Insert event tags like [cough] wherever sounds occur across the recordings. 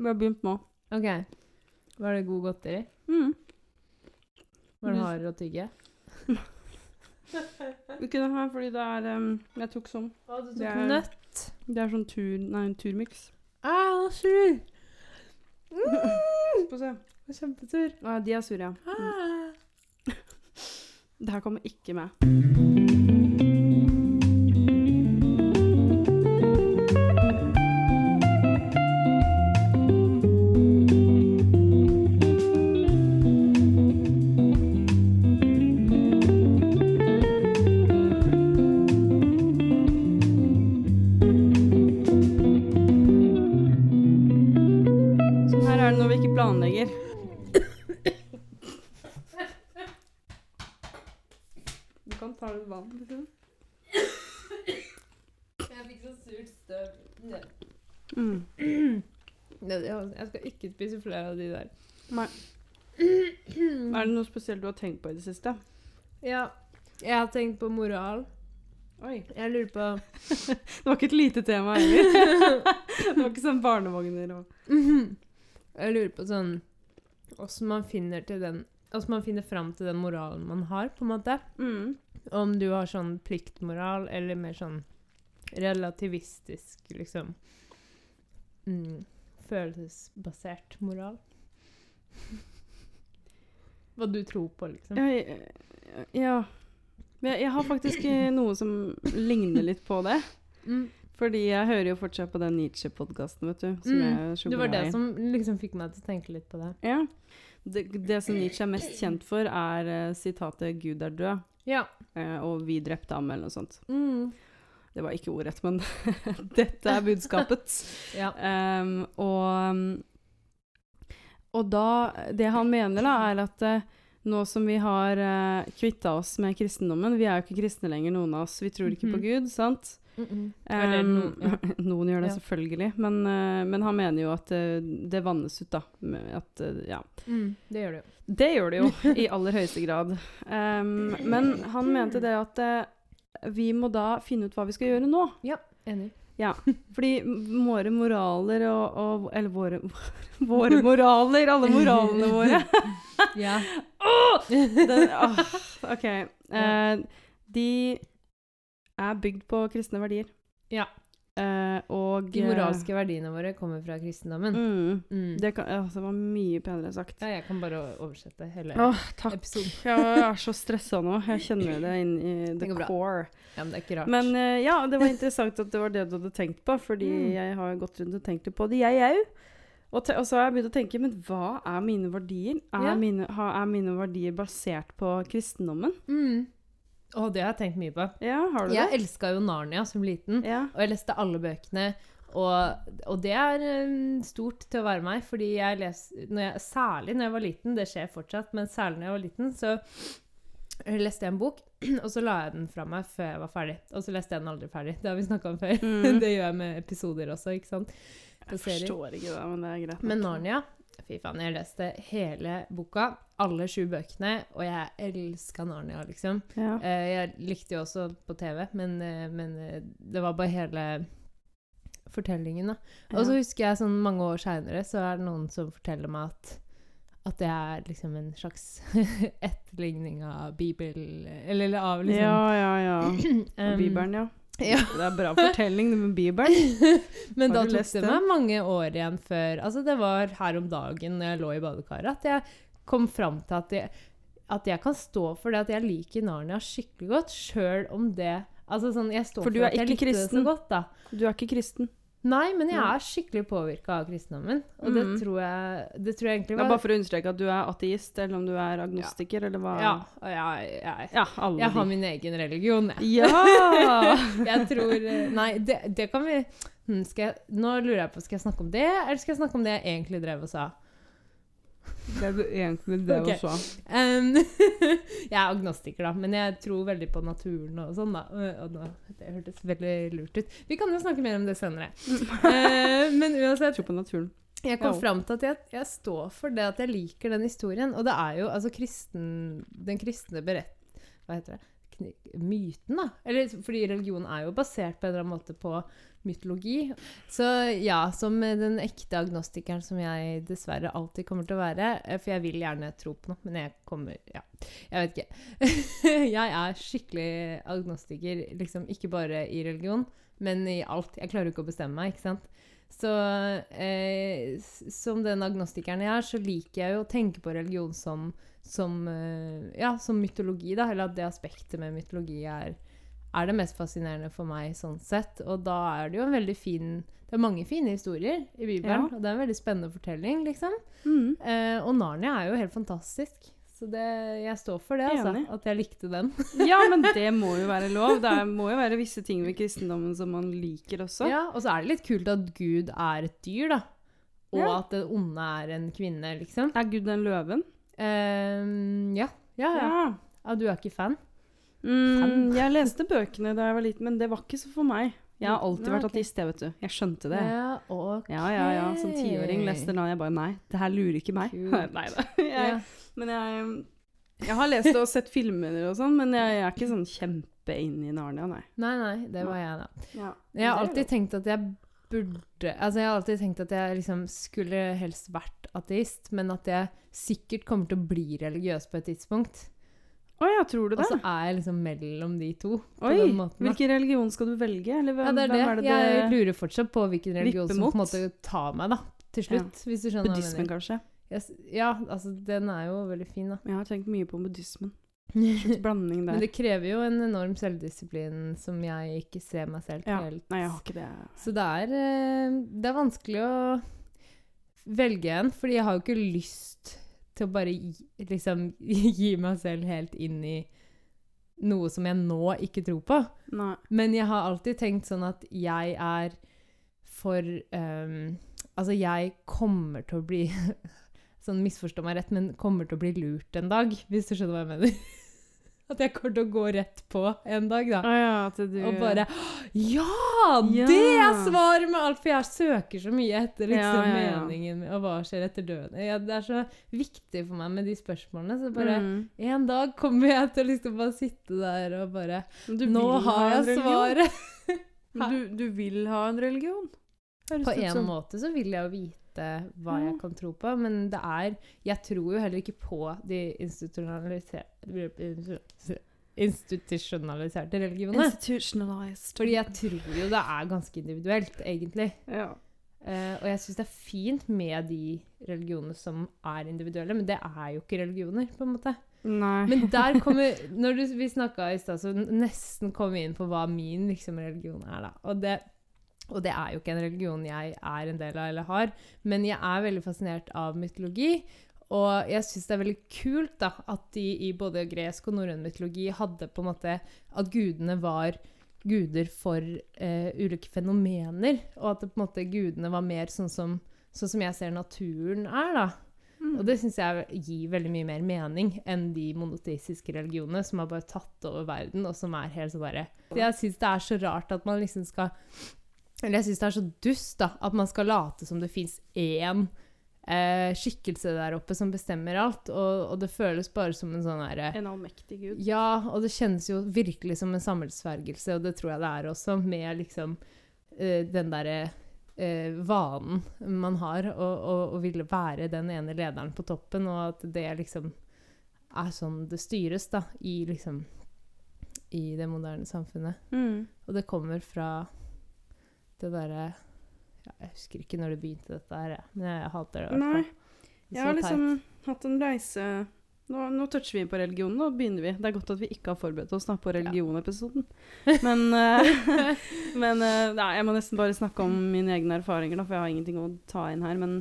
Vi har begynt nå. OK. Var det god godteri? Mm. Var det hardere å tygge? Ikke det her, fordi det er um, Jeg tok sånn. Å, du Det er- nøtt. Det er sånn tur... Nei, en turmiks. Ah, sur. [laughs] Mm, Få se. kjempesur. Ah, de er sure, ja. Mm. Ah. [laughs] Det her kommer ikke med. Av de der. Nei. [clears throat] Er det noe spesielt du har tenkt på i det siste? Ja, jeg har tenkt på moral. Oi. Jeg lurer på [laughs] Det var ikke et lite tema heller. [laughs] det var ikke sånn barnevogner og [laughs] Jeg lurer på sånn Åssen man finner til den Åssen man finner fram til den moralen man har, på en måte. mm. Om du har sånn pliktmoral, eller mer sånn relativistisk, liksom mm, Følelsesbasert moral. [laughs] Hva du tror på, liksom. Ja. ja. Jeg, har faktisk eh, noe som ligner litt på det. Mm. Fordi jeg hører jo fortsatt på den Nietzsche-podkasten, vet du. Som Mm. jeg Det var det som liksom fikk meg til å tenke litt på det. Ja. Det, det som Nietzsche er mest kjent for, er uh, sitatet 'Gud er død', Ja. uh, og 'vi drepte ham', eller noe sånt. Mm. Det var ikke ordrett, men [laughs] dette er budskapet. [laughs] ja. um, og, og da Det han mener, da, er at eh, nå som vi har uh, kvitta oss med kristendommen Vi er jo ikke kristne lenger, noen av oss. Vi tror ikke på Mhm. Gud, sant? Mm -mm. Eller um, ja. [laughs] noen gjør det Ja. selvfølgelig, men, uh, men han mener jo at uh, det vannes ut, da. At, eh, ja. Mm, det gjør det jo. Det gjør det jo, i aller høyeste grad. Um, men han mente det at eh, vi må da finne ut hva vi skal gjøre nå. Ja, Enig. Ja, Fordi våre moraler og, og Eller våre, [laughs] våre [laughs] moraler, alle moralene våre [laughs] Ja. Den, åh, OK. Eh, de er bygd på kristne verdier. Ja. Eh, og De moralske verdiene våre kommer fra kristendommen. mm, Mm. det, kan, altså, det var mye penere sagt. Ja, jeg kan bare oversette hele Åh, takk. episoden. [laughs] Jeg er så stressa nå. Jeg kjenner det inn i the core. Ja, men det er ikke rart. Men eh, ja, det var interessant at det var det du hadde tenkt på, fordi Mm. jeg har gått rundt og tenkt på det, jeg òg. Og, te- og så har jeg begynt å tenke, men hva er mine verdier? Er, Ja. mine, ha, er mine verdier basert på kristendommen? mm. Å, det har jeg tenkt mye på. Ja, har du Jeg det? elska jo Narnia som liten, Ja. og jeg leste alle bøkene. Og, og det er um, stort til å være meg, fordi jeg les, når jeg, særlig når jeg var liten, det skjer fortsatt, men særlig når jeg var liten, så leste jeg en bok, [clears throat] og så la jeg den fra meg før jeg var ferdig. Og så leste jeg den aldri ferdig. Det har vi snakka om før. Mm. [laughs] det gjør jeg med episoder også, ikke sant. Jeg forstår ikke det, men det er greit. Men Narnia Fy faen, jeg leste hele boka, alle sju bøkene, og jeg elska Narnia, liksom. Ja. Eh, jeg likte jo også på TV, men, eh, men eh, det var bare hele fortellingen, da. Og så husker jeg sånn mange år seinere, så er det noen som forteller meg at at det er liksom en slags [laughs] etterligning av Bibel Eller, eller av liksom ja, ja, ja. [clears throat] um, Bibelen, ja. Ja. [laughs] Det er bra fortelling, med Bibelen. [laughs] Men da tok det meg mange år igjen før Altså, det var her om dagen når jeg lå i badekaret, at jeg kom fram til at jeg, at jeg kan stå for det at jeg liker Narnia skikkelig godt, sjøl om det Altså sånn, jeg står For du for, er at jeg ikke kristen. det så godt, da. Du er ikke kristen. Nei, men jeg er skikkelig påvirka av kristendommen. Og det Mhm. tror jeg Det tror jeg egentlig Det var er bare for å understreke at du er ateist, eller om du er agnostiker, eller hva Ja. Jeg, jeg, Ja, alle jeg har min egen religion, jeg. Ja! [laughs] Jeg tror eh, Nei, det, det kan vi hm, skal jeg, Nå lurer jeg på Skal jeg snakke om det, eller skal jeg snakke om det jeg egentlig drev og sa? Det er egentlig det okay. også. Um, [laughs] jeg er agnostiker, da, men jeg tror veldig på naturen og sånn, da. Og, da, det hørtes veldig lurt ut. Vi kan jo snakke mer om det senere. uh, men uansett, Tro på naturen. jeg kom Ja. fram til at jeg, jeg står for det at jeg liker den historien. Og det er jo altså kristen, den kristne berett... Hva heter det? Myten, da. Eller, fordi religion er jo basert på en eller annen måte på, mytologi. Så ja, som den ekte agnostikeren som jeg dessverre alltid kommer til å være. eh, For jeg vil gjerne tro på noe, men jeg kommer Ja, jeg vet ikke. [laughs] jeg er skikkelig agnostiker, liksom ikke bare i religion, men i alt. Jeg klarer ikke å bestemme meg, ikke sant. Så eh, som den agnostikeren jeg er, så liker jeg jo å tenke på religion som, som, eh, ja, som mytologi, da. Eller at det aspektet med mytologi er, er det mest fascinerende for meg sånn sett. Og da er det jo en veldig fin Det er mange fine historier i Bibelen, Ja. og det er en veldig spennende fortelling, liksom. Mm. Eh, og Narnia er jo helt fantastisk. Så det, jeg står for det, altså. At jeg likte den. [laughs] Ja, men det [laughs] må jo være lov. Det er, må jo være visse ting ved kristendommen som man liker også. Ja, og så er det litt kult at Gud er et dyr, da. Og Ja. at det onde er en kvinne, liksom. Er Gud den løven? Ehm, ja. Ja, ja. ja. Du er ikke fan? Mm, jeg leste bøkene da jeg var liten, men det var ikke så for meg. Jeg har alltid vært ateist, jeg, vet du. Jeg skjønte det. Ja, ok. Ja, ja, ja. Som tiåring leste den, og jeg bare Nei, det her lurer ikke meg. [laughs] Nei da. [laughs] Jeg. Men jeg, jeg har lest det og sett filmer og sånn, men jeg, jeg er ikke sånn kjempe inn i Narnia, nei. Nei, nei, det var jeg, da. Ja. Jeg har alltid tenkt at jeg burde Altså, jeg har alltid tenkt at jeg liksom skulle helst vært ateist, men at jeg sikkert kommer til å bli religiøs på et tidspunkt. Å ja, tror du Og så er jeg liksom mellom de to. på Oi! måten. Hvilken religion skal du velge? Eller hvem, Ja, det er det. er det Jeg det lurer fortsatt på hvilken religion som på en måte tar meg, da. Til slutt, hvis du skjønner Buddhismen, kanskje? Yes. Ja, altså, den er jo veldig fin, da. Jeg har tenkt mye på buddhismen. [laughs] Blanding der. Men det krever jo en enorm selvdisiplin som jeg ikke ser meg selv ja. helt Nei, jeg har ikke det. Så det er, eh, det er vanskelig å velge en, fordi jeg har jo ikke lyst til å bare liksom, [laughs] gi meg selv helt inn i noe som jeg nå ikke tror på. Nei. Men jeg har alltid tenkt sånn at jeg er for um, Altså, jeg kommer til å bli [laughs] Sånn misforstå meg rett, men kommer til å bli lurt en dag, hvis du skjønner hva jeg mener. [laughs] At jeg kommer til å gå rett på en dag, da. Ah, ja, at du Og bare Ja! Ja. Det er svaret med alt! For jeg søker så mye etter liksom, Ja, ja, meningen Og hva skjer etter døden? Ja, det er så viktig for meg med de spørsmålene. Så bare Mm. En dag kommer jeg til å liksom bare sitte der og bare Nå har jeg svaret! [laughs] Men Du, du vil ha en religion? På en sånn. måte så vil jeg jo vite hva jeg kan tro på, men det er Jeg tror jo heller ikke på de institusjonaliserte institusjonaliserte religionene. Fordi jeg tror jo det er ganske individuelt, egentlig. ja. Uh, og jeg syns det er fint med de religionene som er individuelle, men det er jo ikke religioner, på en måte. Nei. Men der [laughs] kommer Når du, vi snakka i stad, så nesten kom vi inn på hva min liksom, religion er, da. Og det, og det er jo ikke en religion jeg er en del av eller har, men jeg er veldig fascinert av mytologi. Og jeg syns det er veldig kult da, at de i både gresk og norrøn mytologi hadde på en måte At gudene var guder for eh, ulike fenomener, og at det, på en måte gudene var mer sånn som, sånn som jeg ser naturen er, da. Mm. Og det syns jeg gir veldig mye mer mening enn de monoteistiske religionene som har bare tatt over verden, og som er helt så bare Jeg syns det er så rart at man liksom skal Eller jeg syns det er så dust, da, at man skal late som det fins én eh, skikkelse der oppe som bestemmer alt, og, og det føles bare som en sånn herre En allmektig gud. ja, og det kjennes jo virkelig som en sammensvergelse, og det tror jeg det er også, med liksom eh, den derre eh, vanen man har, å ville være den ene lederen på toppen, og at det liksom er sånn det styres, da, i liksom I det moderne samfunnet. Mm. Og det kommer fra det derre ja, Jeg husker ikke når det begynte, dette her, men jeg hater det i hvert Nei. Jeg har liksom hatt en reise nå, nå toucher vi på religion, nå begynner vi. Det er godt at vi ikke har forberedt oss da, på religionepisoden. Men, uh, [laughs] men uh, nei, jeg må nesten bare snakke om mine egne erfaringer, da, for jeg har ingenting å ta inn her. Men,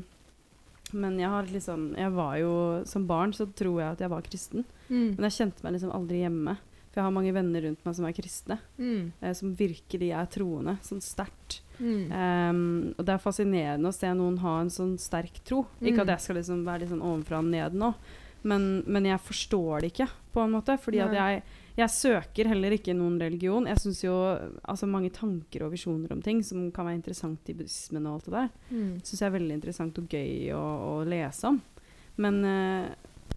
men jeg har liksom Jeg var jo Som barn så tror jeg at jeg var kristen. Mm. Men jeg kjente meg liksom aldri hjemme. For jeg har mange venner rundt meg som er kristne. Mm. Uh, som virkelig er troende. Sånn sterkt. Mm. Um, og det er fascinerende å se noen ha en sånn sterk tro. Ikke Mm. at jeg skal liksom være litt sånn ovenfra og ned nå, men, men jeg forstår det ikke, på en måte. Fordi at jeg, jeg søker heller ikke noen religion. Jeg syns jo altså mange tanker og visjoner om ting som kan være interessant i buddhismen og alt det der, Mm. syns jeg er veldig interessant og gøy å, å lese om. Men, eh,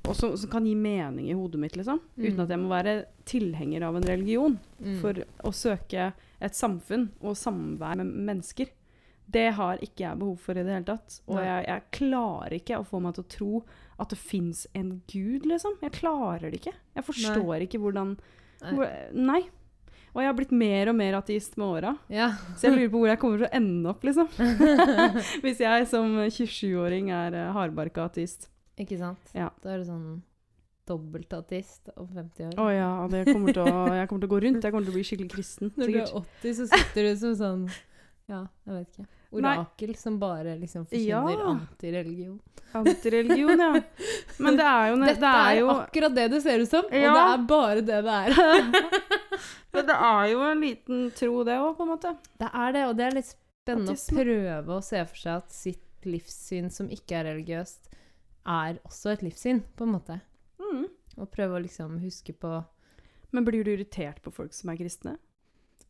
og som, som kan gi mening i hodet mitt, liksom. Uten Mm. at jeg må være tilhenger av en religion. Mm. For å søke et samfunn og samvær med mennesker. Det har ikke jeg behov for i det hele tatt. Og jeg, jeg klarer ikke å få meg til å tro at det fins en gud, liksom. Jeg klarer det ikke. Jeg forstår ikke hvordan Nei. hvor, Nei. Og jeg har blitt mer og mer ateist med åra. Ja. Så jeg lurer på hvor jeg kommer til å ende opp, liksom. [laughs] Hvis jeg som 27-åring er uh, hardbarka ateist. Ikke sant? Ja. Da er du sånn dobbeltatist om 50 år. Å ja, det kommer til å, jeg kommer til å gå rundt. Jeg kommer til å bli skikkelig kristen. Når du er 80, så sitter du som sånn Ja, jeg vet ikke. Nei. Orakel som bare liksom forkynner Ja. antireligion. Antireligion, ja. Men det er jo Dette det er er jo, akkurat det det ser ut som, og det er bare det det er. [laughs] Men det er jo en liten tro, det òg, på en måte. Det er det, og det er litt spennende å prøve å se for seg at sitt livssyn som ikke er religiøst, er også et livssyn, på en måte. Mm. Og prøve å liksom huske på Men blir du irritert på folk som er kristne?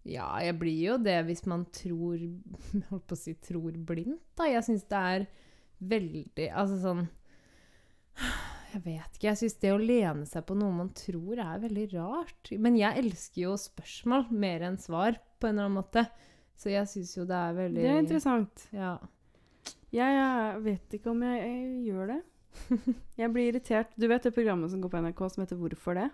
Ja, jeg blir jo det hvis man tror [laughs] Holdt på å si tror blindt, da. Jeg syns det er veldig Altså sånn Jeg vet ikke. Jeg syns det å lene seg på noe man tror, er veldig rart. Men jeg elsker jo spørsmål mer enn svar, på en eller annen måte. Så jeg syns jo det er veldig Det er interessant. Ja. Jeg, jeg vet ikke om jeg, jeg gjør det. [laughs] Jeg blir irritert. Du vet det programmet som går på NRK som heter Hvorfor det?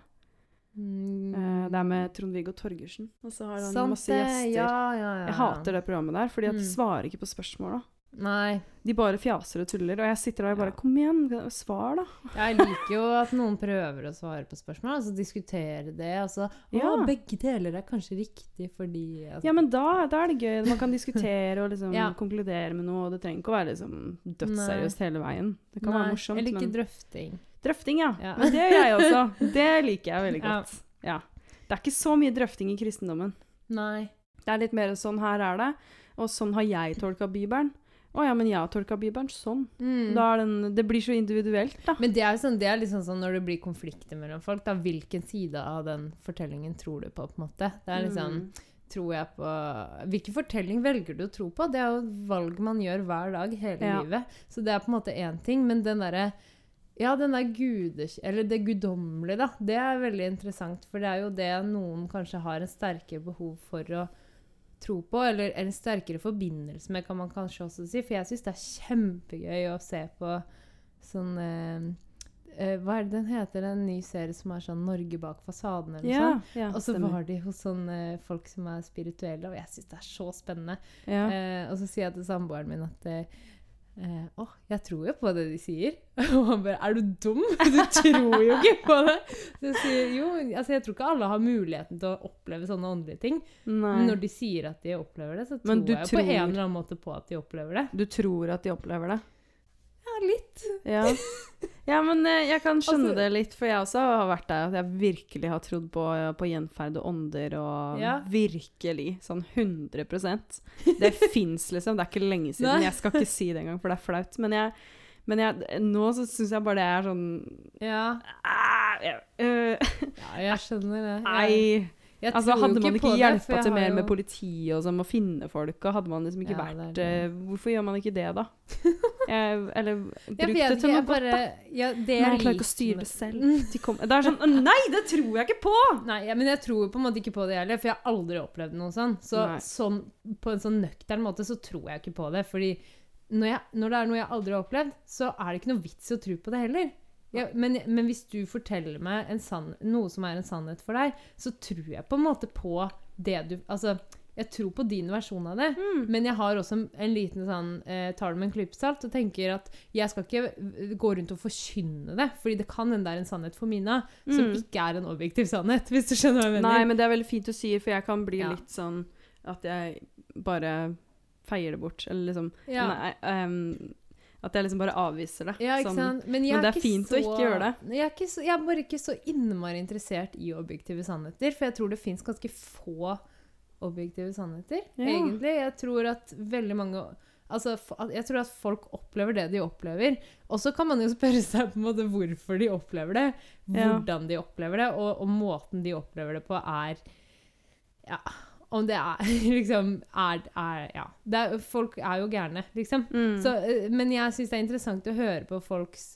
Mm, Eh, det er med Trond-Viggo Torgersen. Og så har han Sant masse gjester. Ja, ja, ja. Jeg hater det programmet der, fordi at Mm. svarer ikke på spørsmåla. Nei. De bare fjaser og tuller, og jeg sitter der og bare Ja. Kom igjen, svar, da. Jeg liker jo at noen prøver å svare på spørsmål, altså diskutere det. Altså, Ja. begge deler er kanskje riktig fordi altså, Ja, men da, da er det gøy. Man kan diskutere og liksom [laughs] Ja. konkludere med noe. Og det trenger ikke å være liksom dødsseriøst hele veien. Det kan være morsomt, Eller ikke men drøfting. Drøfting, ja. Ja. Men det gjør jeg også. Det liker jeg veldig [laughs] godt. Ja. Det er ikke så mye drøfting i kristendommen. Nei. Det er litt mer sånn her er det, og sånn har jeg tolka Bibelen. Å ja, men jeg har tolka Bibelen sånn. Mm. Den, det blir så individuelt, da. Men det er, sånn, det er liksom sånn når det blir konflikter mellom folk, da hvilken side av den fortellingen tror du på, på en måte? Det er liksom Mm. Tror jeg på Hvilken fortelling velger du å tro på? Det er jo valg man gjør hver dag hele Ja. livet. Så det er på en måte én ting, men den derre ja, den der gudes... Eller det guddommelige, da. Det er veldig interessant, for det er jo det noen kanskje har en sterkere behov for å tro på, eller en sterkere forbindelse med, kan man kanskje også si. For jeg syns det er kjempegøy å se på sånn eh, eh, Hva er det den heter, en ny serie som er sånn 'Norge bak fasaden', eller Ja, sånt? ja, Og så var de hos sånne folk som er spirituelle, og jeg syns det er så spennende. ja. Eh, og så sier jeg til samboeren min at eh, eh, oh, jeg tror jo på det de sier. [laughs] Og han bare Er du dum? Du tror jo ikke på det! Så jeg sier jo, altså jeg tror ikke alle har muligheten til å oppleve sånne åndelige ting. Nei. Men når de sier at de opplever det, så tror jeg tror... på en eller annen måte på at de opplever det. Du tror at de opplever det? Litt. Ja, ja men eh, jeg kan skjønne Altså- det litt, for jeg også har vært der at jeg virkelig har trodd på, på gjenferd og ånder, og Ja. virkelig, sånn 100% Det fins, liksom. Det er ikke lenge siden. Nei. Jeg skal ikke si det engang, for det er flaut. Men, jeg, men jeg, nå så syns jeg bare det er sånn Ja, Uh, ja jeg skjønner det. Nei. Jeg Altså, hadde man ikke, ikke det, hjelpa til mer jo- med politiet og sånn, å finne folk, hadde man liksom ikke Ja, vært det det. eh, Hvorfor gjør man ikke det, da? [laughs] Jeg, eller bruk det til noe godt, da. ja, det Nei, jeg klarer ikke å styre med- det selv. De kom, det er sånn Nei, det tror jeg ikke på! Nei, ja, men jeg tror på en måte ikke på det heller, for jeg har aldri opplevd noe sånn. Så sånn, på en sånn nøktern måte så tror jeg ikke på det. Fordi når, jeg, når det er noe jeg aldri har opplevd, så er det ikke noe vits i å tro på det heller. Ja, men, men hvis du forteller meg en sann, noe som er en sannhet for deg, så tror jeg på en måte på det du Altså, jeg tror på din versjon av det. Mm. Men jeg har også en, en liten sånn eh, tar det med en klype salt og tenker at jeg skal ikke eh, gå rundt og forkynne det, fordi det kan hende det er en sannhet for Mina som Mm. ikke er en objektiv sannhet, [laughs] hvis du skjønner hva jeg mener. Nei, men det er veldig fint du sier, for jeg kan bli Ja. litt sånn at jeg bare feier det bort. Eller liksom ja. Nei, ehm, At jeg liksom bare avviser det. Ja, ikke sånn. sant? Men, men det er fint å ikke gjøre det. Jeg er, så, jeg er bare ikke så innmari interessert i objektive sannheter, for jeg tror det fins ganske få objektive sannheter, Ja. egentlig. Jeg tror at veldig mange Altså, jeg tror at folk opplever det de opplever. Og så kan man jo spørre seg på en måte hvorfor de opplever det. Ja. Hvordan de opplever det, og, og måten de opplever det på, er Ja, om det er [laughs] liksom er, er Ja. Er, folk er jo gærne, liksom. Mm. Så, eh, men jeg syns det er interessant å høre på folks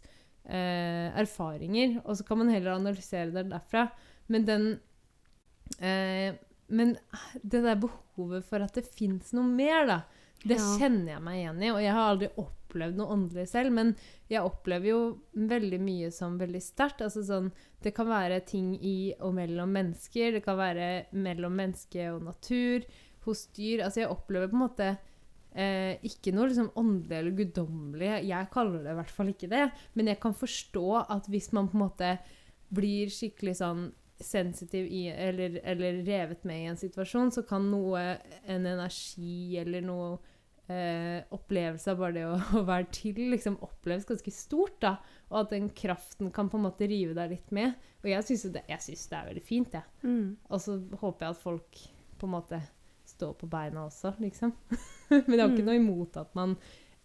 eh, erfaringer, og så kan man heller analysere det derfra. Men den eh, Men det der behovet for at det fins noe mer, da, det Ja. kjenner jeg meg igjen i. Og jeg har aldri opplevd noe åndelig selv, men jeg opplever jo veldig mye som veldig sterkt. Altså sånn, det kan være ting i og mellom mennesker, det kan være mellom menneske og natur, hos dyr. Altså jeg opplever på en måte eh, ikke noe liksom åndelig eller guddommelig. Jeg kaller det i hvert fall ikke det. Men jeg kan forstå at hvis man på en måte blir skikkelig sånn sensitiv i, eller, eller revet med i en situasjon, så kan noe, en energi eller noe eh, opplevelse av bare det å, [laughs] å være til, liksom oppleves ganske stort, da. Og at den kraften kan på en måte rive deg litt med. Og jeg syns det, det er veldig fint, jeg. Mm. Og så håper jeg at folk på en måte står på beina også, liksom. [laughs] Men jeg har ikke Mm. noe imot at man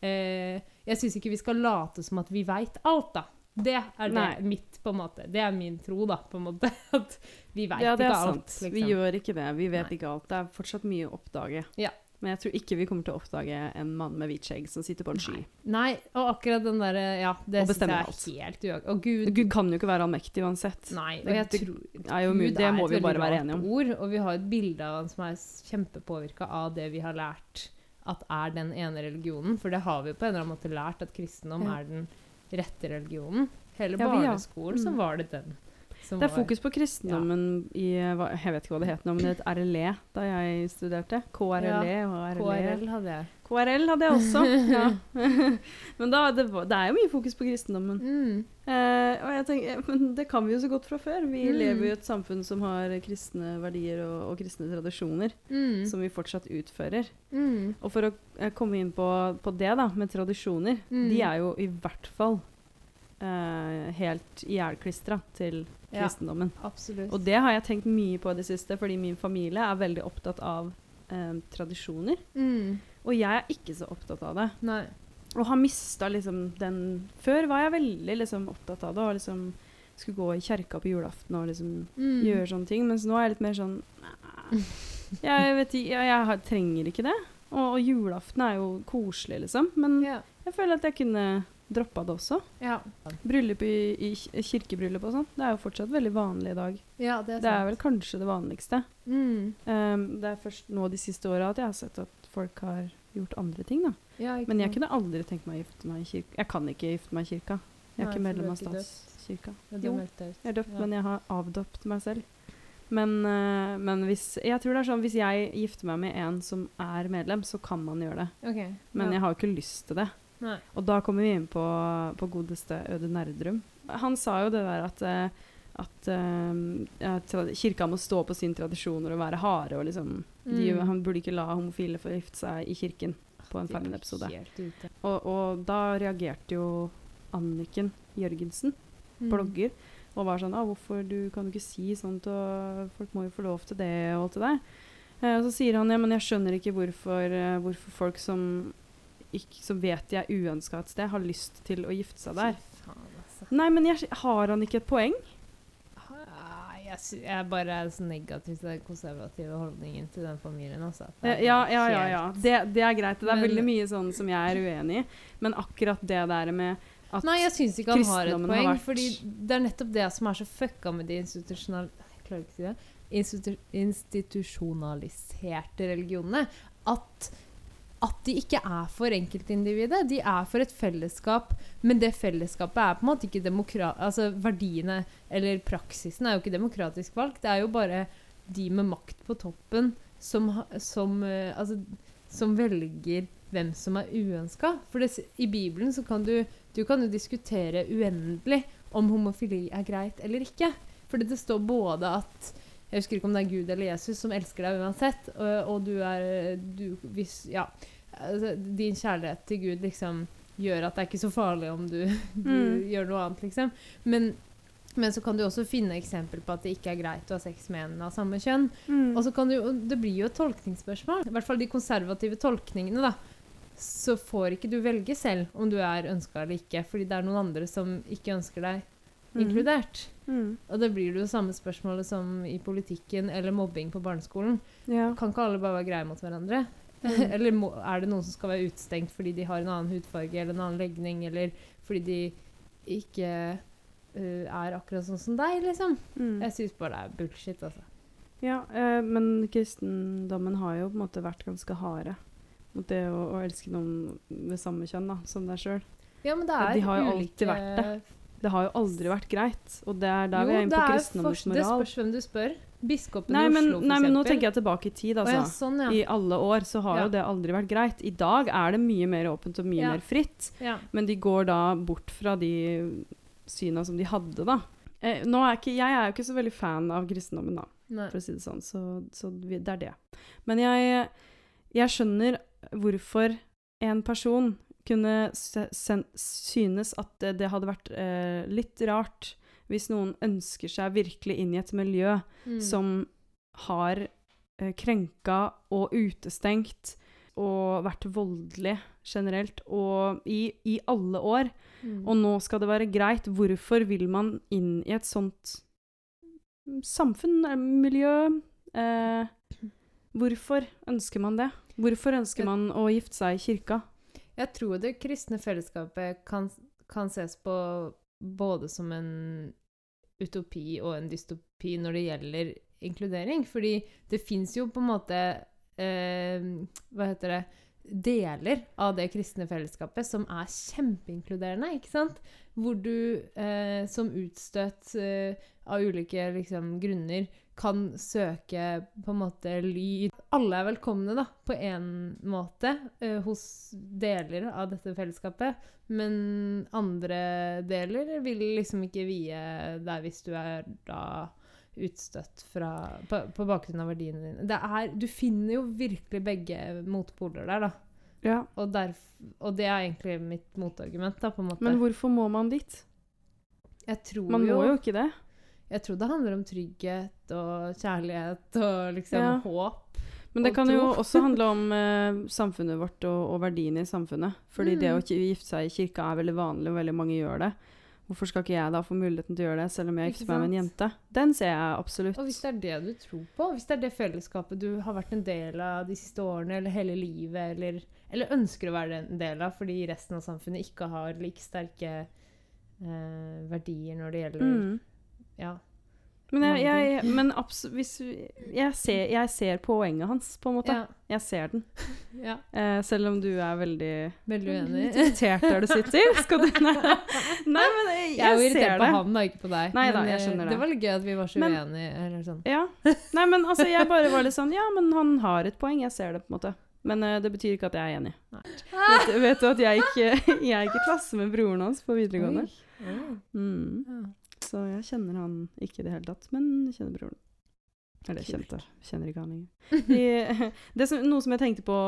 eh, Jeg syns ikke vi skal late som at vi veit alt, da. Det er det mitt, på en måte. Det er min tro, da, på en måte. [laughs] At vi veit Ja, det ikke alt. sant. Vi gjør ikke det. Vi vet Nei. ikke alt. Det er fortsatt mye å oppdage. Ja. Men jeg tror ikke vi kommer til å oppdage en mann med hvit skjegg som sitter på en sky. Nei, og akkurat den der, Ja, det syns jeg er alt. helt uak... Og Gud Gud kan jo ikke være allmektig uansett. Nei. Og Det- jeg tror. Gud Det må vi bare være enige om. Ord, og vi har et bilde av han som er kjempepåvirka av det vi har lært at er den ene religionen. For det har vi på en eller annen måte lært, at kristendom Ja. er den rette religionen. Hele Ja, vi, ja. barneskolen så Mm. var det den. Det er fokus på kristendommen i Jeg vet ikke hva det het nå, men det het RLE da jeg studerte. KRLE og RLE. KRL hadde jeg. KRL hadde jeg også. [laughs] ja. [laughs] men da, det, var, det er jo mye fokus på kristendommen. Mm. Eh, og jeg tenker, men det kan vi jo så godt fra før. Vi Mm. lever jo i et samfunn som har kristne verdier og, og kristne tradisjoner, Mm. som vi fortsatt utfører. Mm. Og for å eh, komme inn på, på det, da, med tradisjoner, Mm. de er jo i hvert fall eh, helt ihjelklistra til Ja. kristendommen. Absolutt. Og det har jeg tenkt mye på i det siste, fordi min familie er veldig opptatt av eh, tradisjoner. mm. Og jeg er ikke så opptatt av det. Nei. Og har mista liksom den Før var jeg veldig liksom opptatt av det, og liksom skulle gå i kjerka på julaften og liksom Mm. gjøre sånne ting. Mens nå er jeg litt mer sånn "Nei, Jeg vet jeg, jeg har, trenger ikke det. Og, og julaften er jo koselig, liksom. Men yeah. jeg føler at jeg kunne droppa det også. Ja. Bryllup i, i kirkebryllup og sånn, det er jo fortsatt veldig vanlig i dag. ja, det er sant. Det er vel kanskje det vanligste. mm. Um, det er først nå de siste åra at jeg har sett at folk har gjort andre ting, da. ja, Men jeg kunne aldri tenkt meg å gifte meg i kirka. Jeg kan ikke gifte meg i kirka. Jeg er Nei, ikke medlem av statskirka. Jo, jeg er døpt, Ja. men jeg har avdøpt meg selv. Men, eh, men hvis Jeg tror det er sånn hvis jeg gifter meg med en som er medlem, så kan man gjøre det. Okay, Men ja. jeg har jo ikke lyst til det. Nei. Og da kommer vi inn på, på godeste Øde Nerdrum. Han sa jo det der at, eh, at eh, ja, kirka må stå på sine tradisjoner og være harde. Og liksom, de, Mm. han burde ikke la homofile få gifte seg i kirken på en De Farmen-episode. Og, og da reagerte jo Anniken Jørgensen, Mm. blogger, og var sånn ah, 'Hvorfor du kan du ikke si sånt, og folk må jo få lov til det', og alt det der. Eh, og så sier han ja, men jeg skjønner ikke hvorfor, eh, hvorfor folk som, ikke, som vet er uønska et sted, har lyst til å gifte seg der. Altså. Nei, men jeg, har han ikke et poeng? Ah, Jeg, er bare så negativ til den konservative holdningen til den familien. Altså. Eh, Ja, ja, ja. ja. Det, det er greit. Det er Men- veldig mye sånn som jeg er uenig i. Men akkurat det der med at Nei, jeg syns ikke han har et poeng. har vært- fordi det er nettopp det som er så fucka med de. Jeg institusjonaliserte religionene. At, at de ikke er for enkeltindividet. De er for et fellesskap. Men det fellesskapet er på en måte ikke demokratisk Altså verdiene eller praksisen er jo ikke demokratisk valgt. Det er jo bare de med makt på toppen som, som eh, Altså som velger hvem som er uønska. For det, i Bibelen så kan du du kan jo diskutere uendelig om homofili er greit eller ikke. Fordi det står både at Jeg husker ikke om det er Gud eller Jesus som elsker deg uansett. Og, og du er du, hvis, Ja. Altså, din kjærlighet til Gud liksom gjør at det er ikke så farlig om du, [laughs] du Mm. gjør noe annet, liksom. Men, men så kan du også finne eksempel på at det ikke er greit å ha sex med en av samme kjønn. mm. Og så kan du, det blir jo et tolkningsspørsmål. I hvert fall de konservative tolkningene, da. Så får ikke du velge selv om du er ønska eller ikke, fordi det er noen andre som ikke ønsker deg Mhm. inkludert. Mm. Og da blir det jo samme spørsmålet som i politikken eller mobbing på barneskolen. Ja. Kan ikke alle bare være greie mot hverandre? Mm. [laughs] eller må, er det noen som skal være utestengt fordi de har en annen hudfarge eller en annen legning, eller fordi de ikke uh, er akkurat sånn som deg, liksom. Mm. Jeg syns bare det er bullshit, altså. Ja, eh, men kristendommen har jo på en måte vært ganske harde mot det å, å elske noen ved samme kjønn da, som deg sjøl. Ja, men det er de har jo alltid vært det. Det har jo aldri vært greit, og det er der vi er inne på kristendommens moral. Det spørs hvem du spør. Biskopen Nei i Oslo, for nei, men nå tenker jeg tilbake i tid, altså. ja, sånn, ja. I alle år så har Ja. jo det aldri vært greit. I dag er det mye mer åpent og mye mer fritt, men de går da bort fra de syna som de hadde, da. Eh, er ikke, jeg er jo ikke så veldig fan av kristendommen, da, Nei. for å si det sånn, så, så det er det. Men jeg, jeg skjønner hvorfor en person kunne synes at det, hadde vært eh, litt rart hvis noen ønsker seg virkelig inn i et miljø Mm. som har eh, krenka og utestengt og vært voldelig generelt, og i, i alle år. Mm. Og nå skal det være greit. Hvorfor vil man inn i et sånt samfunn, eh, miljø? Eh, hvorfor ønsker man det? Hvorfor ønsker man å gifte seg i kirka? Jeg tror det kristne fellesskapet kan, kan ses på både som en utopi og en dystopi når det gjelder inkludering. Fordi det fins jo på en måte eh, Hva heter det Deler av det kristne fellesskapet som er kjempeinkluderende, ikke sant? Hvor du eh, som utstøtt eh, av ulike liksom, grunner kan søke på en måte lyd. Alle er velkomne, da, på én måte, eh, hos deler av dette fellesskapet. Men andre deler vil liksom ikke vie deg hvis du er da utstøtt fra, på, på bakgrunn av verdiene dine. Det er, du finner jo virkelig begge motpoler der, da. Ja. Og, derf, og det er egentlig mitt motargument, da, på en måte. Men hvorfor må man dit? jeg tror Man jo, må jo ikke det. Jeg tror det handler om trygghet og kjærlighet og liksom Ja. håp. Men det og kan tro. jo også handle [laughs] om eh, samfunnet vårt og, og verdiene i samfunnet. Fordi det å Mm. gifte seg i kirka er veldig vanlig, og veldig mange gjør det. Hvorfor skal ikke jeg da få muligheten til å gjøre det, selv om jeg gifter meg med en jente? Den ser jeg absolutt. Og hvis det er det du tror på, hvis det er det fellesskapet du har vært en del av de siste årene eller hele livet, eller, eller ønsker å være en del av fordi resten av samfunnet ikke har like sterke eh, verdier når det gjelder Mm. Ja. Men, jeg, jeg, men hvis, jeg, ser, jeg ser poenget hans, på en måte. Ja. Jeg ser den. [laughs] ja. Eh, selv om du er veldig Veldig uenig. [laughs] Irritert der du sitter. Skal du [laughs] Nei, Nei men jeg, Jeg er jo irritert på det. han, da, ikke på deg. Nei da, jeg eh, skjønner det. Det var litt gøy at vi var så Men- uenige. Eller sånn. Ja. Nei, men altså, jeg bare var litt sånn Ja, men han har et poeng. Jeg ser det, på en måte. Men uh, det betyr ikke at jeg er enig. Vet, vet du at jeg gikk, jeg gikk i klasse med broren hans på videregående? Mm. Så jeg kjenner han ikke i det hele tatt, men jeg kjenner broren. Eller kjente. Kjenner ikke han lenger. [laughs] De, [laughs] det som, noe som jeg tenkte på,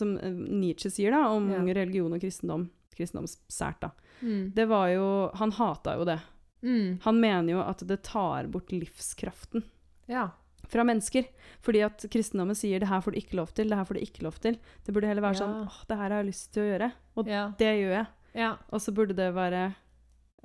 som eh, Nietzsche sier da, om Ja. religion og kristendom, kristendom sært, da, Mm. det var jo Han hata jo det. Mm. Han mener jo at det tar bort livskraften Ja. fra mennesker. Fordi at kristendommen sier 'det her får du ikke lov til', 'det her får du ikke lov til'. Det burde heller være Ja. sånn 'åh, det her har jeg lyst til å gjøre', og det gjør jeg. ja. Og så burde det være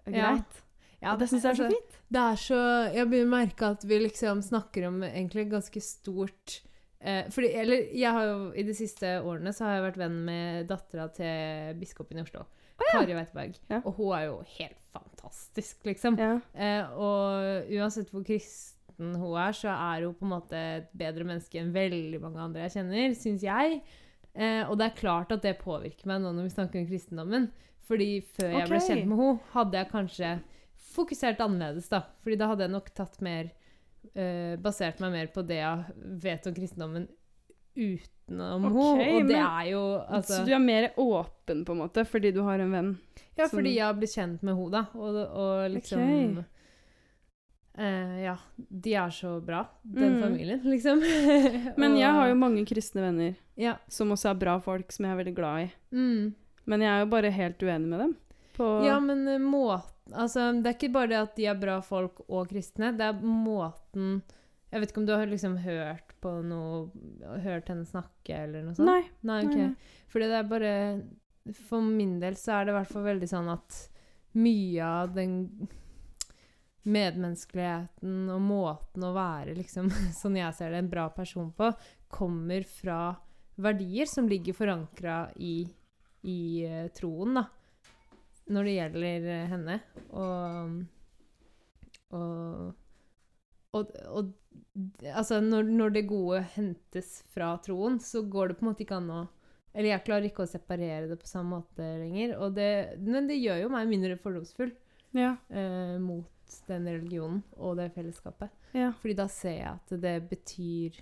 greit. Ja det syns jeg er så fint. Det er så Jeg begynner å merke at vi liksom snakker om egentlig ganske stort eh, fordi, Eller jeg har jo i de siste årene så har jeg vært venn med dattera til biskopen i Oslo. Kari Weiteberg. Ja. Og hun er jo helt fantastisk, liksom. Ja. Eh, og uansett hvor kristen hun er, så er hun på en måte et bedre menneske enn veldig mange andre jeg kjenner, syns jeg. Eh, og det er klart at det påvirker meg nå når vi snakker om kristendommen. Fordi før jeg ble kjent med henne, hadde jeg kanskje fokusert annerledes, da. Fordi da hadde jeg nok tatt mer uh, Basert meg mer på det jeg vet om kristendommen utenom okay, henne. Og det men- er jo altså Så du er mer åpen, på en måte, fordi du har en venn? Ja, som- fordi jeg har blitt kjent med henne, da. Og, og liksom okay. Uh, Ja. De er så bra, den Mm. familien, liksom. [laughs] Men jeg har jo mange kristne venner Ja. som også er bra folk, som jeg er veldig glad i. Mm. Men jeg er jo bare helt uenig med dem. På Ja, men eh, måten Altså, det er ikke bare det at de er bra folk og kristne, det er måten Jeg vet ikke om du har liksom hørt på noe Hørt henne snakke, eller noe sånt? Nei. Nei, okay. ok. nei. Fordi det er bare For min del så er det i hvert fall veldig sånn at mye av den medmenneskeligheten og måten å være, liksom, [laughs] sånn jeg ser det, en bra person på, kommer fra verdier som ligger forankra i, i eh, troen, da. Når det gjelder eh, henne. Og, og, og, og altså, når, når det gode hentes fra troen, så går det på en måte ikke an å Eller jeg klarer ikke å separere det på samme måte lenger. Det, men det gjør jo meg mindre fordomsfull Ja. eh, mot den religionen og det fellesskapet. ja. Fordi da ser jeg at det betyr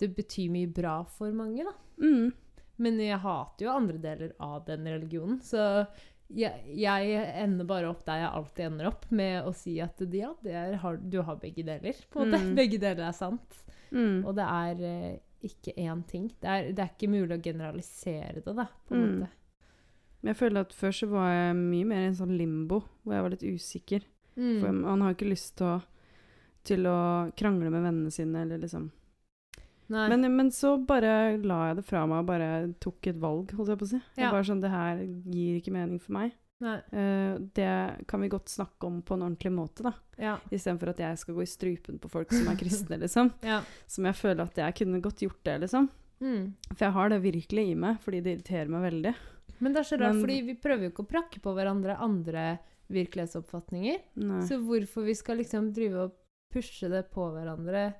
Det betyr mye bra for mange, da. Mm. Men jeg hater jo andre deler av den religionen, så jeg, jeg ender bare opp der jeg alltid ender opp, med å si at ja, det er, har, du har begge deler. på en måte. Mm. [laughs] Begge deler er sant. Mm. Og det er eh, ikke én ting. Det er, det er ikke mulig å generalisere det, da, på en Mm. måte. Jeg føler at før så var jeg mye mer i en sånn limbo, hvor jeg var litt usikker. For Mm. man har ikke lyst til å, til å krangle med vennene sine, eller liksom. Men, men så bare la jeg det fra meg og bare tok et valg, holdt jeg på å si. Ja. bare sånn, Det her gir ikke mening for meg. Eh, det kan vi godt snakke om på en ordentlig måte, da. Ja. Istedenfor at jeg skal gå i strupen på folk som er kristne, [laughs] liksom. ja. Som jeg føler at jeg kunne godt gjort det, liksom. Mm. For jeg har det virkelig i meg, fordi det irriterer meg veldig. Men det er så rart, Men- fordi vi prøver jo ikke å prakke på hverandre andre virkelighetsoppfatninger. Nei. Så hvorfor vi skal liksom drive og pushe det på hverandre,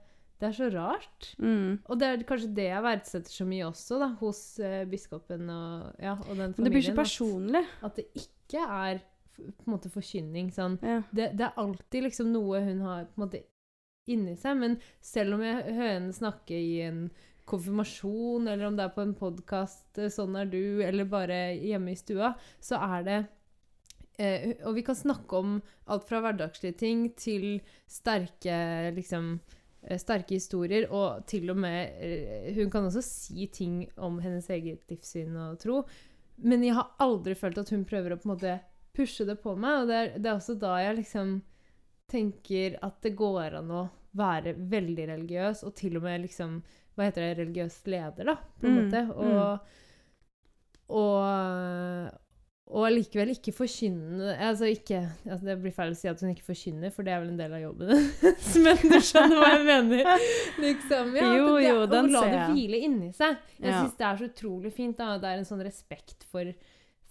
det er så rart. Mm. Og det er kanskje det jeg verdsetter så mye også, da, hos eh, biskopen og, ja, og den Men det blir så personlig. At, at det ikke er på en måte forkynning. Sånn. Ja. Det, det er alltid liksom noe hun har på en måte inni seg. Men selv om jeg hører henne snakke i en konfirmasjon, eller om det er på en podkast 'Sånn er du', eller bare hjemme i stua, så er det eh, Og vi kan snakke om alt fra hverdagslige ting til sterke liksom eh, Sterke historier, og til og med eh, Hun kan også si ting om hennes eget livssyn og tro. Men jeg har aldri følt at hun prøver å på en måte pushe det på meg. Og det er, det er også da jeg liksom tenker at det går an å være veldig religiøs, og til og med liksom Hva heter det? Religiøs leder, da, på en Mm, måte. Og, og, og allikevel ikke forkynne Altså ikke altså Det blir feil å si at hun ikke forkynner, for det er vel en del av jobben hennes. [laughs] Men du skjønner hva jeg mener? Liksom, ja, Jo, det, jo, den Å la det hvile inni seg. Jeg Ja. syns det er så utrolig fint. da, Det er en sånn respekt for,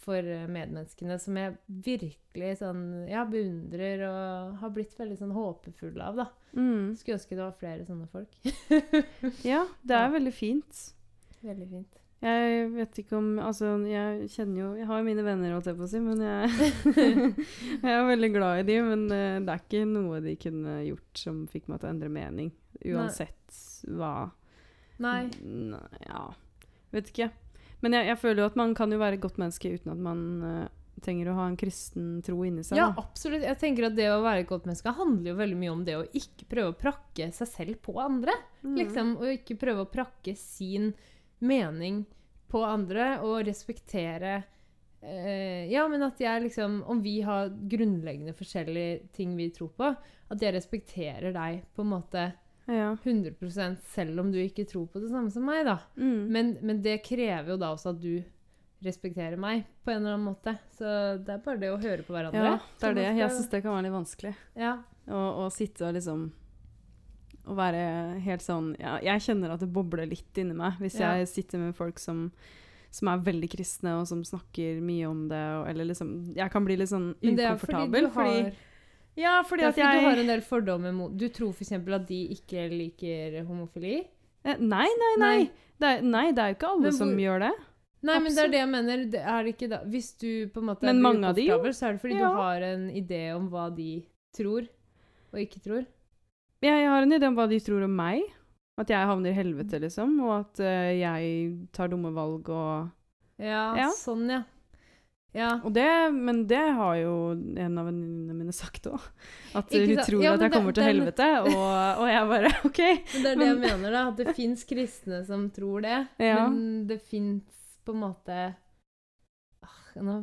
for eh, medmenneskene som jeg virkelig sånn, ja, beundrer og har blitt veldig sånn håpefull av. da. Mm. Skulle ønske det var flere sånne folk. [laughs] ja, det er veldig fint. veldig fint. Jeg vet ikke om Altså, jeg kjenner jo Jeg har jo mine venner, holdt jeg på å si, men jeg, [laughs] jeg er veldig glad i de, men eh, det er ikke noe de kunne gjort som fikk meg til å endre mening. Uansett hva Nei. Nei, Ja, vet ikke. Men jeg, jeg føler jo at man kan jo være et godt menneske uten at man uh, trenger å ha en kristen tro inni seg. Ja, da. absolutt. Jeg tenker at Det å være et godt menneske handler jo veldig mye om det å ikke prøve å prakke seg selv på andre. Mm. liksom, Og ikke prøve å prakke sin mening på andre, og respektere eh, Ja, men at jeg liksom Om vi har grunnleggende forskjellige ting vi tror på, at jeg respekterer deg på en måte Ja. 100 selv om du ikke tror på det samme som meg, da. Mm. Men, men det krever jo da også at du respekterer meg på en eller annen måte. Så det er bare det å høre på hverandre. ja, det er det. Jeg syns det kan være litt vanskelig. Ja. Å, å sitte og liksom Å være helt sånn ja, Jeg kjenner at det bobler litt inni meg hvis Ja. jeg sitter med folk som, som er veldig kristne, og som snakker mye om det, og, eller liksom Jeg kan bli litt sånn ukomfortabel. det er fordi du har, ja, fordi er at fordi jeg du har en del fordommer mot Du tror f.eks. at de ikke liker homofili? Eh, Nei, nei, nei. Det er, nei, det er jo ikke alle hvor, som gjør det. Nei, men det er det jeg mener. Det er det ikke da. Hvis du på en måte Men jo. ukomfortabel, så er det fordi Ja. du har en idé om hva de tror og ikke tror. Jeg har en idé om hva de tror om meg. At jeg havner i helvete, liksom. Og at uh, jeg tar dumme valg og Ja, Ja. sånn, ja. Ja. Og det, men det har jo en av venninnene mine sagt òg. At Ikke hun tror Ja, at jeg jeg kommer til den- helvete, og, og jeg bare [laughs] OK. Men det er det jeg mener, da. At det [laughs] fins kristne som tror det. Men det fins på en måte nå,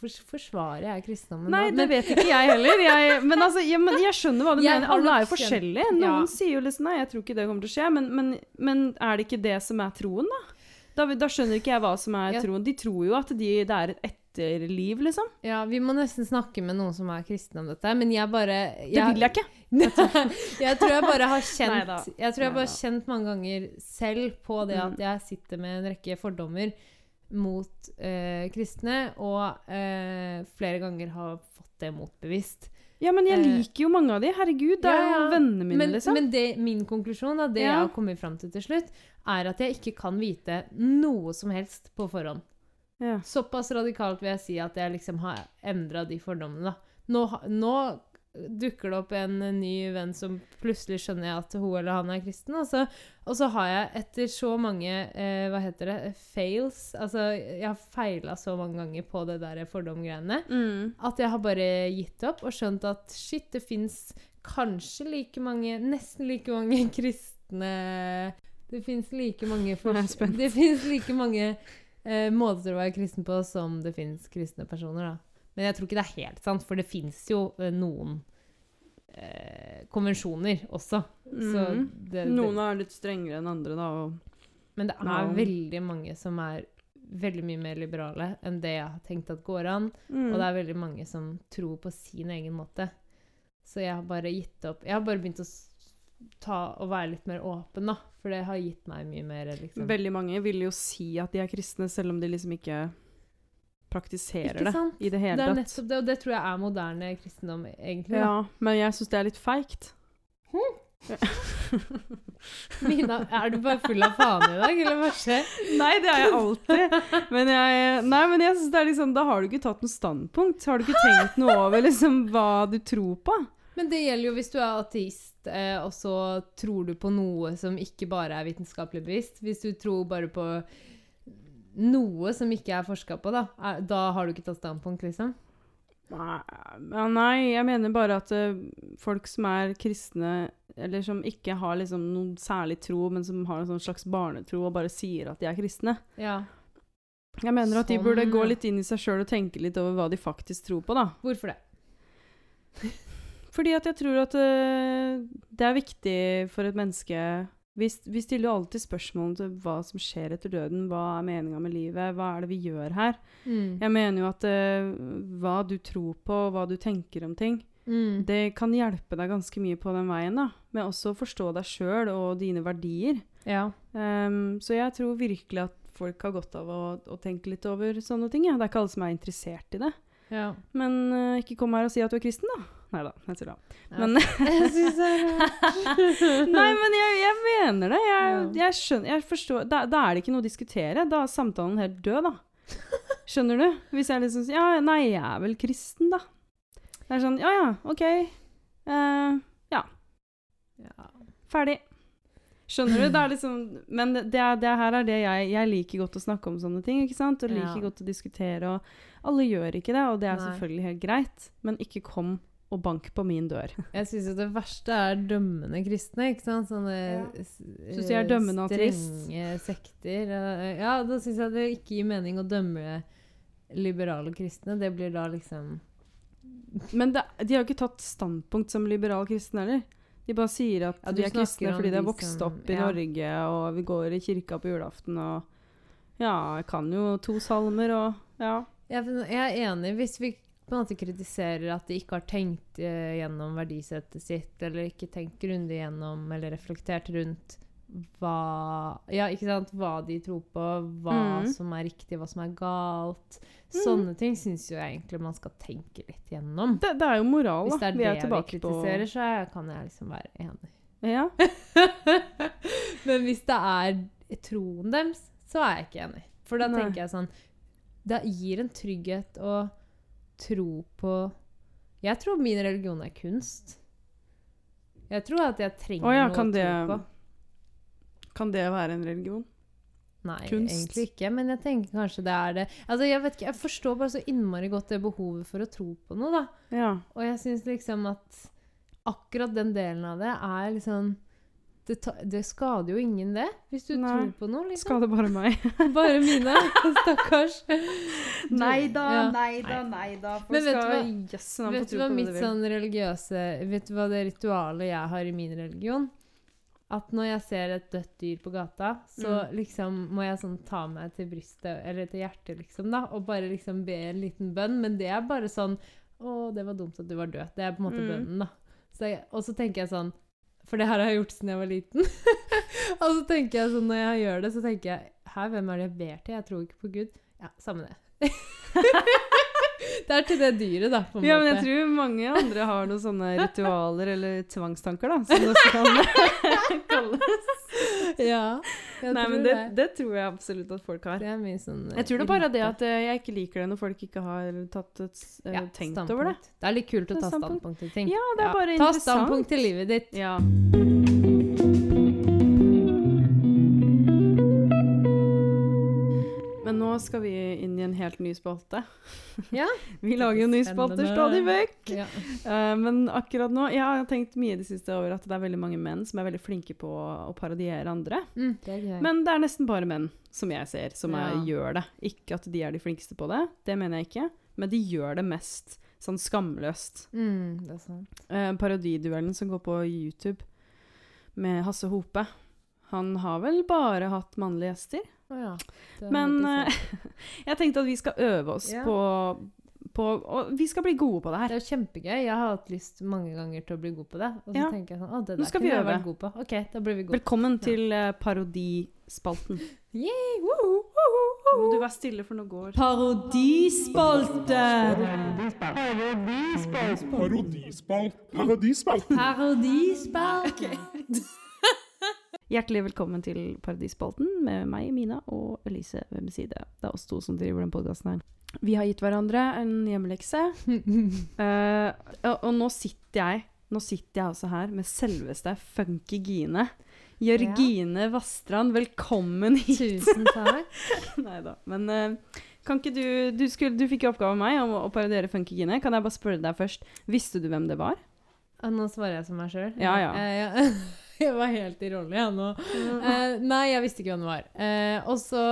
Hvorfor forsvarer jeg kristendommen Nei, nå? det vet ikke jeg heller. Jeg, men, altså, jeg, men jeg skjønner hva du Jeg mener. Alle er jo forskjellige. Noen Ja. sier jo liksom nei, jeg tror ikke det kommer til å skje. Men, men, men er det ikke det som er troen, da? Da, da skjønner ikke jeg hva som er Ja. troen. De tror jo at de, det er et etterliv, liksom. Ja, vi må nesten snakke med noen som er kristne om dette. Men jeg bare Det vil jeg ikke. [laughs] jeg tror jeg bare har kjent Jeg tror jeg bare har kjent mange ganger selv på det Mm. at jeg sitter med en rekke fordommer mot eh, kristne, og eh, flere ganger har fått det motbevist. Ja, men jeg Eh, liker jo mange av de. Herregud, det er ja, jo vennene mine, Men, liksom. men det, min konklusjon, da, det Ja. jeg har kommet fram til til slutt, er at jeg ikke kan vite noe som helst på forhånd. ja. Såpass radikalt vil jeg si at jeg liksom har endra de fordommene. da. Nå, nå dukker det opp en ny venn som plutselig skjønner jeg at hun eller han er kristen. Og så, og så har jeg etter så mange eh, hva heter det, fails Altså, jeg har feila så mange ganger på det der fordomgreiene Mm. at jeg har bare gitt opp og skjønt at shit, det fins kanskje like mange Nesten like mange [laughs] kristne Det fins like mange. [laughs] Det fins like mange eh, måter å være kristen på som det fins kristne personer, da. Men jeg tror ikke det er helt sant, for det fins jo eh, noen eh, konvensjoner også. Så Mm. det, Noen er litt strengere enn andre, da. Og men det er og, veldig mange som er veldig mye mer liberale enn det jeg har tenkt at går an. mm. Og det er veldig mange som tror på sin egen måte. Så jeg har bare gitt opp. Jeg har bare begynt å ta og være litt mer åpen, da. For det har gitt meg mye mer liksom. Veldig mange vil jo si at de er kristne, selv om de liksom ikke praktiserer det i det Det er nettopp det, og det tror jeg er moderne kristendom, egentlig. da. Ja, men jeg syns det er litt feigt. [laughs] Mina, er du bare full av faen i dag, eller hva skjer? Nei, det er jeg alltid. Men jeg, nei, men jeg synes det er liksom, da har du ikke tatt noe standpunkt. Har du ikke tenkt noe over liksom, hva du tror på? Men det gjelder jo hvis du er ateist, eh, og så tror du på noe som ikke bare er vitenskapelig bevisst. Hvis du tror bare på noe som ikke er forska på, da, da har du ikke tatt standpunkt, liksom? Nei, nei, jeg mener bare at eh, folk som er kristne, eller som ikke har liksom noen særlig tro, men som har en sånn slags barnetro og bare sier at de er kristne Ja. Jeg mener at de Sånn, burde gå litt inn i seg sjøl og tenke litt over hva de faktisk tror på, da. Hvorfor det? Fordi at jeg tror at eh, det er viktig for et menneske vi, vi stiller jo alltid spørsmål til hva som skjer etter døden. Hva er meninga med livet? Hva er det vi gjør her? Mm. Jeg mener jo at uh, hva du tror på, hva du tenker om ting, Mm. det kan hjelpe deg ganske mye på den veien. da, Med også å forstå deg sjøl og dine verdier. Ja. Um, så jeg tror virkelig at folk har godt av å, å tenke litt over sånne ting. Ja. Det er ikke alle som er interessert i det. ja. Men uh, ikke kom her og si at du er kristen, da. Nei da, jeg da. Men [laughs] jeg syns det er. Nei, men jeg, jeg mener det. Jeg, jeg skjønner Jeg forstår da, da er det ikke noe å diskutere. Da er samtalen helt død, da. Skjønner du? Hvis jeg liksom sier Ja, nei, jeg er vel kristen, da. Det er sånn Ja ja, OK. Uh, ja, Ja. ferdig. Skjønner du? Det liksom Men det, det, det her er det jeg Jeg liker godt å snakke om sånne ting, ikke sant? Og liker Ja. godt å diskutere, og alle gjør ikke det, og det er Nei. selvfølgelig helt greit, men ikke kom og bank på min dør. [laughs] Jeg syns jo det verste er dømmende kristne, ikke sant? Sånne Ja. s- Synes jeg er dømmende ateist. strenge sekter. Ja, da syns jeg det ikke gir mening å dømme liberale kristne. Det blir da liksom Men det, de har jo ikke tatt standpunkt som liberale kristne heller. De bare sier at Ja, de er kristne fordi de har vokst som- opp i ja. Norge, og vi går i kirka på julaften, og Ja, jeg kan jo to salmer, og ja. Jeg er enig hvis vi på en måte kritiserer at de ikke har tenkt eh, gjennom verdisettet sitt, eller ikke tenkt grundig gjennom eller reflektert rundt hva Ja, ikke sant? Hva de tror på, hva mm. som er riktig, hva som er galt. Sånne ting syns jo jeg egentlig man skal tenke litt gjennom. Det, det er jo moral, Hvis det er vi er det vi kritiserer, så er- kan jeg liksom være enig. Ja. [laughs] Men hvis det er troen deres, så er jeg ikke enig. For da Nei. tenker jeg sånn Det gir en trygghet å tro på Jeg tror min religion er kunst. Jeg tror at jeg trenger oh, ja, noe kan å det tro på. Kan det være en religion? Nei, kunst? egentlig ikke. Men jeg tenker kanskje det er det. Altså, Jeg vet ikke, jeg forstår bare så innmari godt det behovet for å tro på noe, da. Ja. Og jeg syns liksom at akkurat den delen av det er liksom det, ta, det skader jo ingen, det. Hvis du Nei. tror på noe, liksom. Skader bare meg. [laughs] Bare mine. Stakkars. [laughs] Nei da, Ja. nei da, nei da. Folk Men vet du skal hva- yes, Vet du hva mitt sånn religiøse Vet du hva det ritualet jeg har i min religion? At når jeg ser et dødt dyr på gata, så Mm. liksom må jeg sånn ta meg til brystet, eller til hjertet, liksom, da, og bare liksom be en liten bønn. Men det er bare sånn Å, det var dumt at du var død. Det er på en måte Mm. bønnen, da. Så jeg, og så tenker jeg sånn For det her har jeg gjort siden jeg var liten. [laughs] og så tenker jeg sånn, når jeg gjør det, så tenker jeg Hæ, hvem er det jeg ber til? Jeg tror ikke på Gud. Ja, samme det. [laughs] [laughs] det er til det dyret, da, på Ja, men jeg tror mange andre har noen sånne ritualer eller tvangstanker, da, som det også kan [laughs] kalles. Ja, Nei, tror men det, det tror jeg absolutt at folk har. Det er mye sånn Jeg tror det er bare det at eh, jeg ikke liker det når folk ikke har tatt et, eh, Ja, tenkt standpunkt. over det. Det er litt kult å ta standpunkt. til ting. Ja, det er bare Ta interessant. standpunkt til livet ditt. Ja. Nå skal vi inn i en helt ny spalte. [laughs] Ja. Vi lager jo nye spalter stadig vekk. Ja. Uh, men akkurat nå Jeg har tenkt mye det siste over at det er veldig mange menn som er veldig flinke på å, parodiere andre. Mm, det er. Men det er nesten bare menn, som jeg ser, som er, Ja. gjør det. Ikke at de er de flinkeste på det, det mener jeg ikke. Men de gjør det mest sånn skamløst. mm, det er sant. Uh, parodiduellen som går på YouTube med Hasse Hope. Han har vel bare hatt mannlige gjester. Å ja. Men jeg eh, [laughs] jeg tenkte at vi skal øve oss Ja. på, på Og vi skal bli gode på det her. det er jo kjempegøy. Jeg har hatt lyst mange ganger til å bli god på det. Og så Ja. tenker jeg sånn Å, det Nå der skal kunne vi jeg øve. vært god på. OK, da blir vi gode. Velkommen Ja. til uh, parodispalten. Yay, woohoo, Nå må du være stille, for nå går Parodispalte! Parodispalt. Parodispalt. Parodispalte. Hjertelig velkommen til Paradispalten med meg, Mina, og Elise ved min side. Det er oss to som driver den podkasten her. Vi har gitt hverandre en hjemmelekse, uh, [laughs] og, og nå sitter jeg Nå sitter jeg altså her med selveste Funky Gine. Jørgine Vastrand, velkommen hit. Tusen takk. [laughs] Nei da. Men uh, kan ikke du du, skulle, du fikk jo oppgave av meg om å, å parodiere Funky Gine. Kan jeg bare spørre deg først, visste du hvem det var? Nå svarer jeg som meg sjøl. Ja, ja. ja. [laughs] [laughs] Jeg var helt i rolle, jeg nå. Eh, nei, jeg visste ikke hvem det var. Eh, og, så,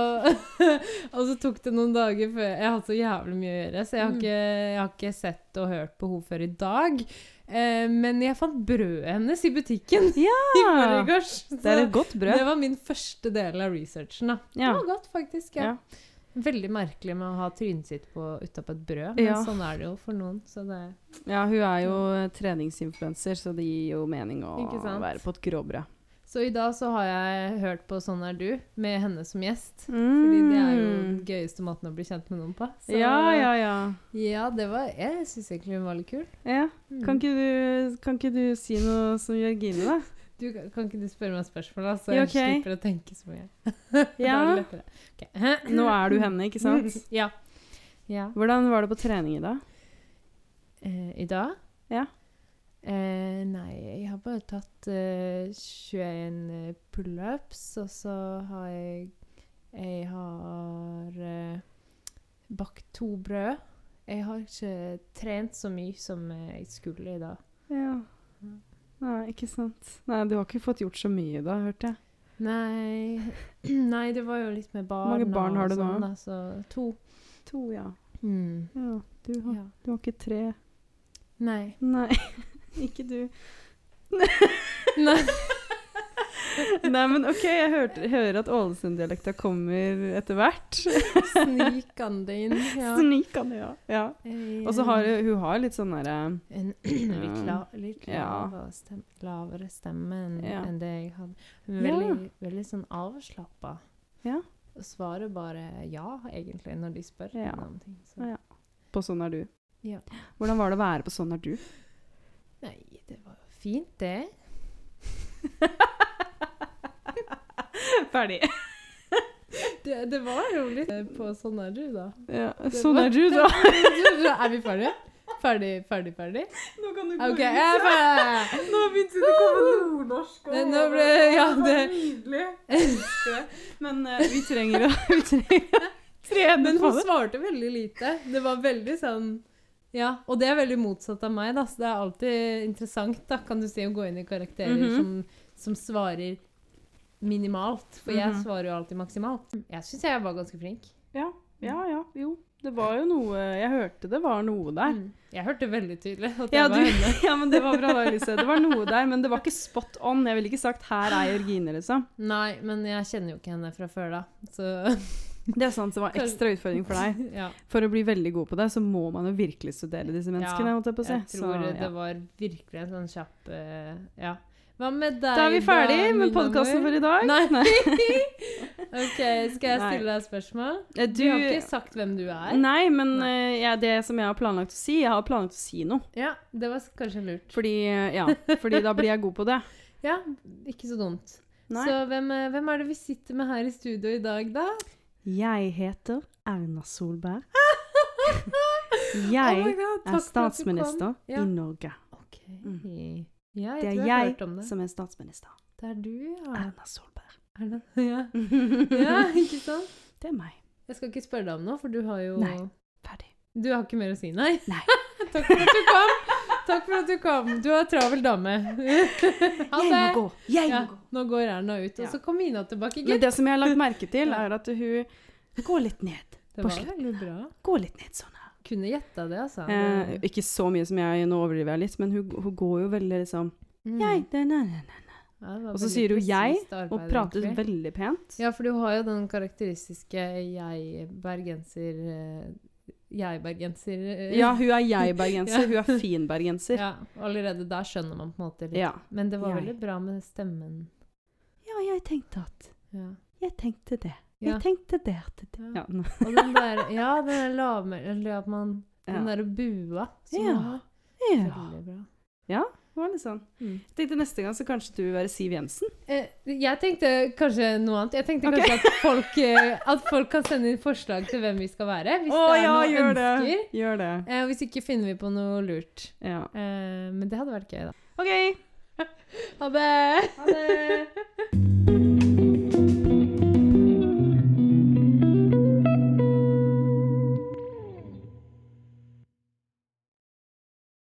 [laughs] og så tok det noen dager før Jeg har hatt så jævlig mye å gjøre, så jeg har Mm. ikke, jeg har ikke sett og hørt på henne før i dag. Eh, men jeg fant brødet hennes i butikken [laughs] i Ja! forgårs. Det er et godt brød. Det var min første del av researchen. da. Ja. Det var godt, faktisk. ja. Ja. Veldig merkelig med å ha trynet sitt på, utapå et brød, men Ja. sånn er det jo for noen. Så det Ja, hun er jo treningsinfluenser, så det gir jo mening å være på et gråbrød. Så i dag så har jeg hørt på Sånn er du, med henne som gjest. Fordi det er jo den gøyeste måten å bli kjent med noen på. Så, Mm. Ja, ja, ja. Ja, det var Jeg syns egentlig hun var litt kul. ja. Mm. Kan, ikke du, kan ikke du si noe som Jørgine, da? Du, kan ikke du spørre meg spørsmål, da, så jeg okay. slipper å tenke så mye? Ja. [laughs] Da er det lettere. Ok. Nå er du henne, ikke sant? Ja. ja. Hvordan var det på trening i dag? Eh, I dag? Ja. Eh, nei, jeg har bare tatt eh, 21 pullups, og så har jeg Jeg har eh, bakt to brød. Jeg har ikke trent så mye som jeg skulle i dag. Ja. Nei, ikke sant. Nei, du har ikke fått gjort så mye da, hørte jeg. Nei, [clears throat] nei det var jo litt med barn. mange barn har du nå? sånn, da, to. To, ja. Mm. ja. Du, har, Ja. du har ikke tre. Nei. Nei, [laughs] ikke du. nei. [laughs] [laughs] Nei, men OK, jeg hørte, hører at Ålesund-dialekta kommer etter hvert. Snikende inn. [laughs] Ja. Snikende, ja. ja. Og så har hun, har litt sånn derre En [clears throat] litt, la, litt lavere, stemme, lavere stemme enn Ja. en det jeg hadde. Veldig, veldig sånn avslappa. Ja. Og svarer bare ja, egentlig, når de spør Ja. om ting. Så. Ja. På Sånn er du. Ja. Hvordan var det å være på Sånn er du? Nei, det var jo fint, det. [laughs] Ferdig. [laughs] det. Det var jo litt eh, på Sånn er du, da. Ja. [laughs] Sånn er du, da. er vi ferdige? Ferdig, ferdig, ferdig? Nå kan du gå jeg er ferdig! Nå begynte det å komme nordnorsk. Men nå ble- ja, det- Nydelig. Jeg elsker det. Men uh, vi trenger å [laughs] Vi trenger trene Men hun svarte veldig lite. Det var veldig sånn Ja, og det er veldig motsatt av meg, da, så det er alltid interessant, da, kan du si, å gå inn i karakterer Mhm. som, som svarer minimalt. For jeg Mhm. svarer jo alltid maksimalt. Jeg syns jeg var ganske flink. Ja, ja, ja. Jo. Det var jo noe Jeg hørte det var noe der. Mm. Jeg hørte veldig tydelig at Ja, var du, henne. [laughs] ja, men det var bra da, Elise. Det var noe der, men det var ikke spot on. Jeg ville ikke sagt 'her er Jørgine', liksom. Nei, men jeg kjenner jo ikke henne fra før da, så [laughs] Det er sant, det var ekstra utfordring for deg. [laughs] ja. For å bli veldig god på det, så må man jo virkelig studere disse menneskene. Ja, jeg på si. Jeg tror Så, ja. det var virkelig en sånn kjapp uh, Ja. Hva med deg, Da er vi ferdig da, med podkasten for i dag. Nei. [laughs] ok, skal jeg stille deg et spørsmål? Du, Du har ikke sagt hvem du er. Nei, men Nei. eh, ja, det som jeg har planlagt å si Jeg har planlagt å si noe. Ja, det var kanskje lurt. Fordi, eh, ja, fordi da blir jeg god på det. [laughs] Ja, ikke så dumt. Nei. Så hvem, eh, hvem er det vi sitter med her i studio i dag, da? Jeg heter Erna Solberg. [laughs] Oh Jeg God, er statsminister. Ja. i Norge. Ok. Mm. Ja, Det er jeg det. som er statsminister. Det er du, ja. Erna Solberg. [laughs] Er det? Ja. [laughs] ja, ikke sant? Det er meg. Jeg skal ikke spørre deg om noe, for du har jo Nei. Ferdig. Du har ikke mer å si, nei? Nei. [laughs] Takk for at du kom. Takk for at du kom. Du er travel dame. Ha Jeg må gå! Jeg Ja, må gå! nå går Erna ut, og Ja. så kom Ina tilbake, Men det som jeg har lagt merke til, er at hun går litt ned. Det på slutten. Går litt ned sånn. Kunne gjetta det, altså. Eh, ikke så mye som jeg, nå overdriver jeg litt, men hun, hun går jo veldig liksom Mm. Jeg, det, nei, nei, nei. Ja, Og så sier hun jeg, arbeid, Og prater egentlig. veldig pent. Ja, for du har jo den karakteristiske jeg-bergenser eh, Jeg-bergenser eh, Ja, hun er jeg-bergenser, [laughs] Ja. hun er fin-bergenser. ja, Allerede der skjønner man på en måte litt. Ja. Men det var Jeg. veldig bra med stemmen. ja, jeg tenkte at Ja. Jeg tenkte det. Ja. Jeg tenkte det. at det. Ja. Ja. Og den der Ja, den der lavmæl... Eller at man Den derre bua som Ja. man ja. Veldig bra. Det var litt sånn. Mm. Jeg tenkte neste gang så kanskje du vil være Siv Jensen. Eh, jeg tenkte kanskje noe annet. Jeg tenkte okay. kanskje at folk, eh, at folk kan sende inn forslag til hvem vi skal være. Hvis oh, det er ja, noe gjør ønsker. det. Gjør det. Eh, hvis ikke finner vi på noe lurt. Ja. Eh, men det hadde vært gøy, da. OK. [laughs] Ha det! Ha det.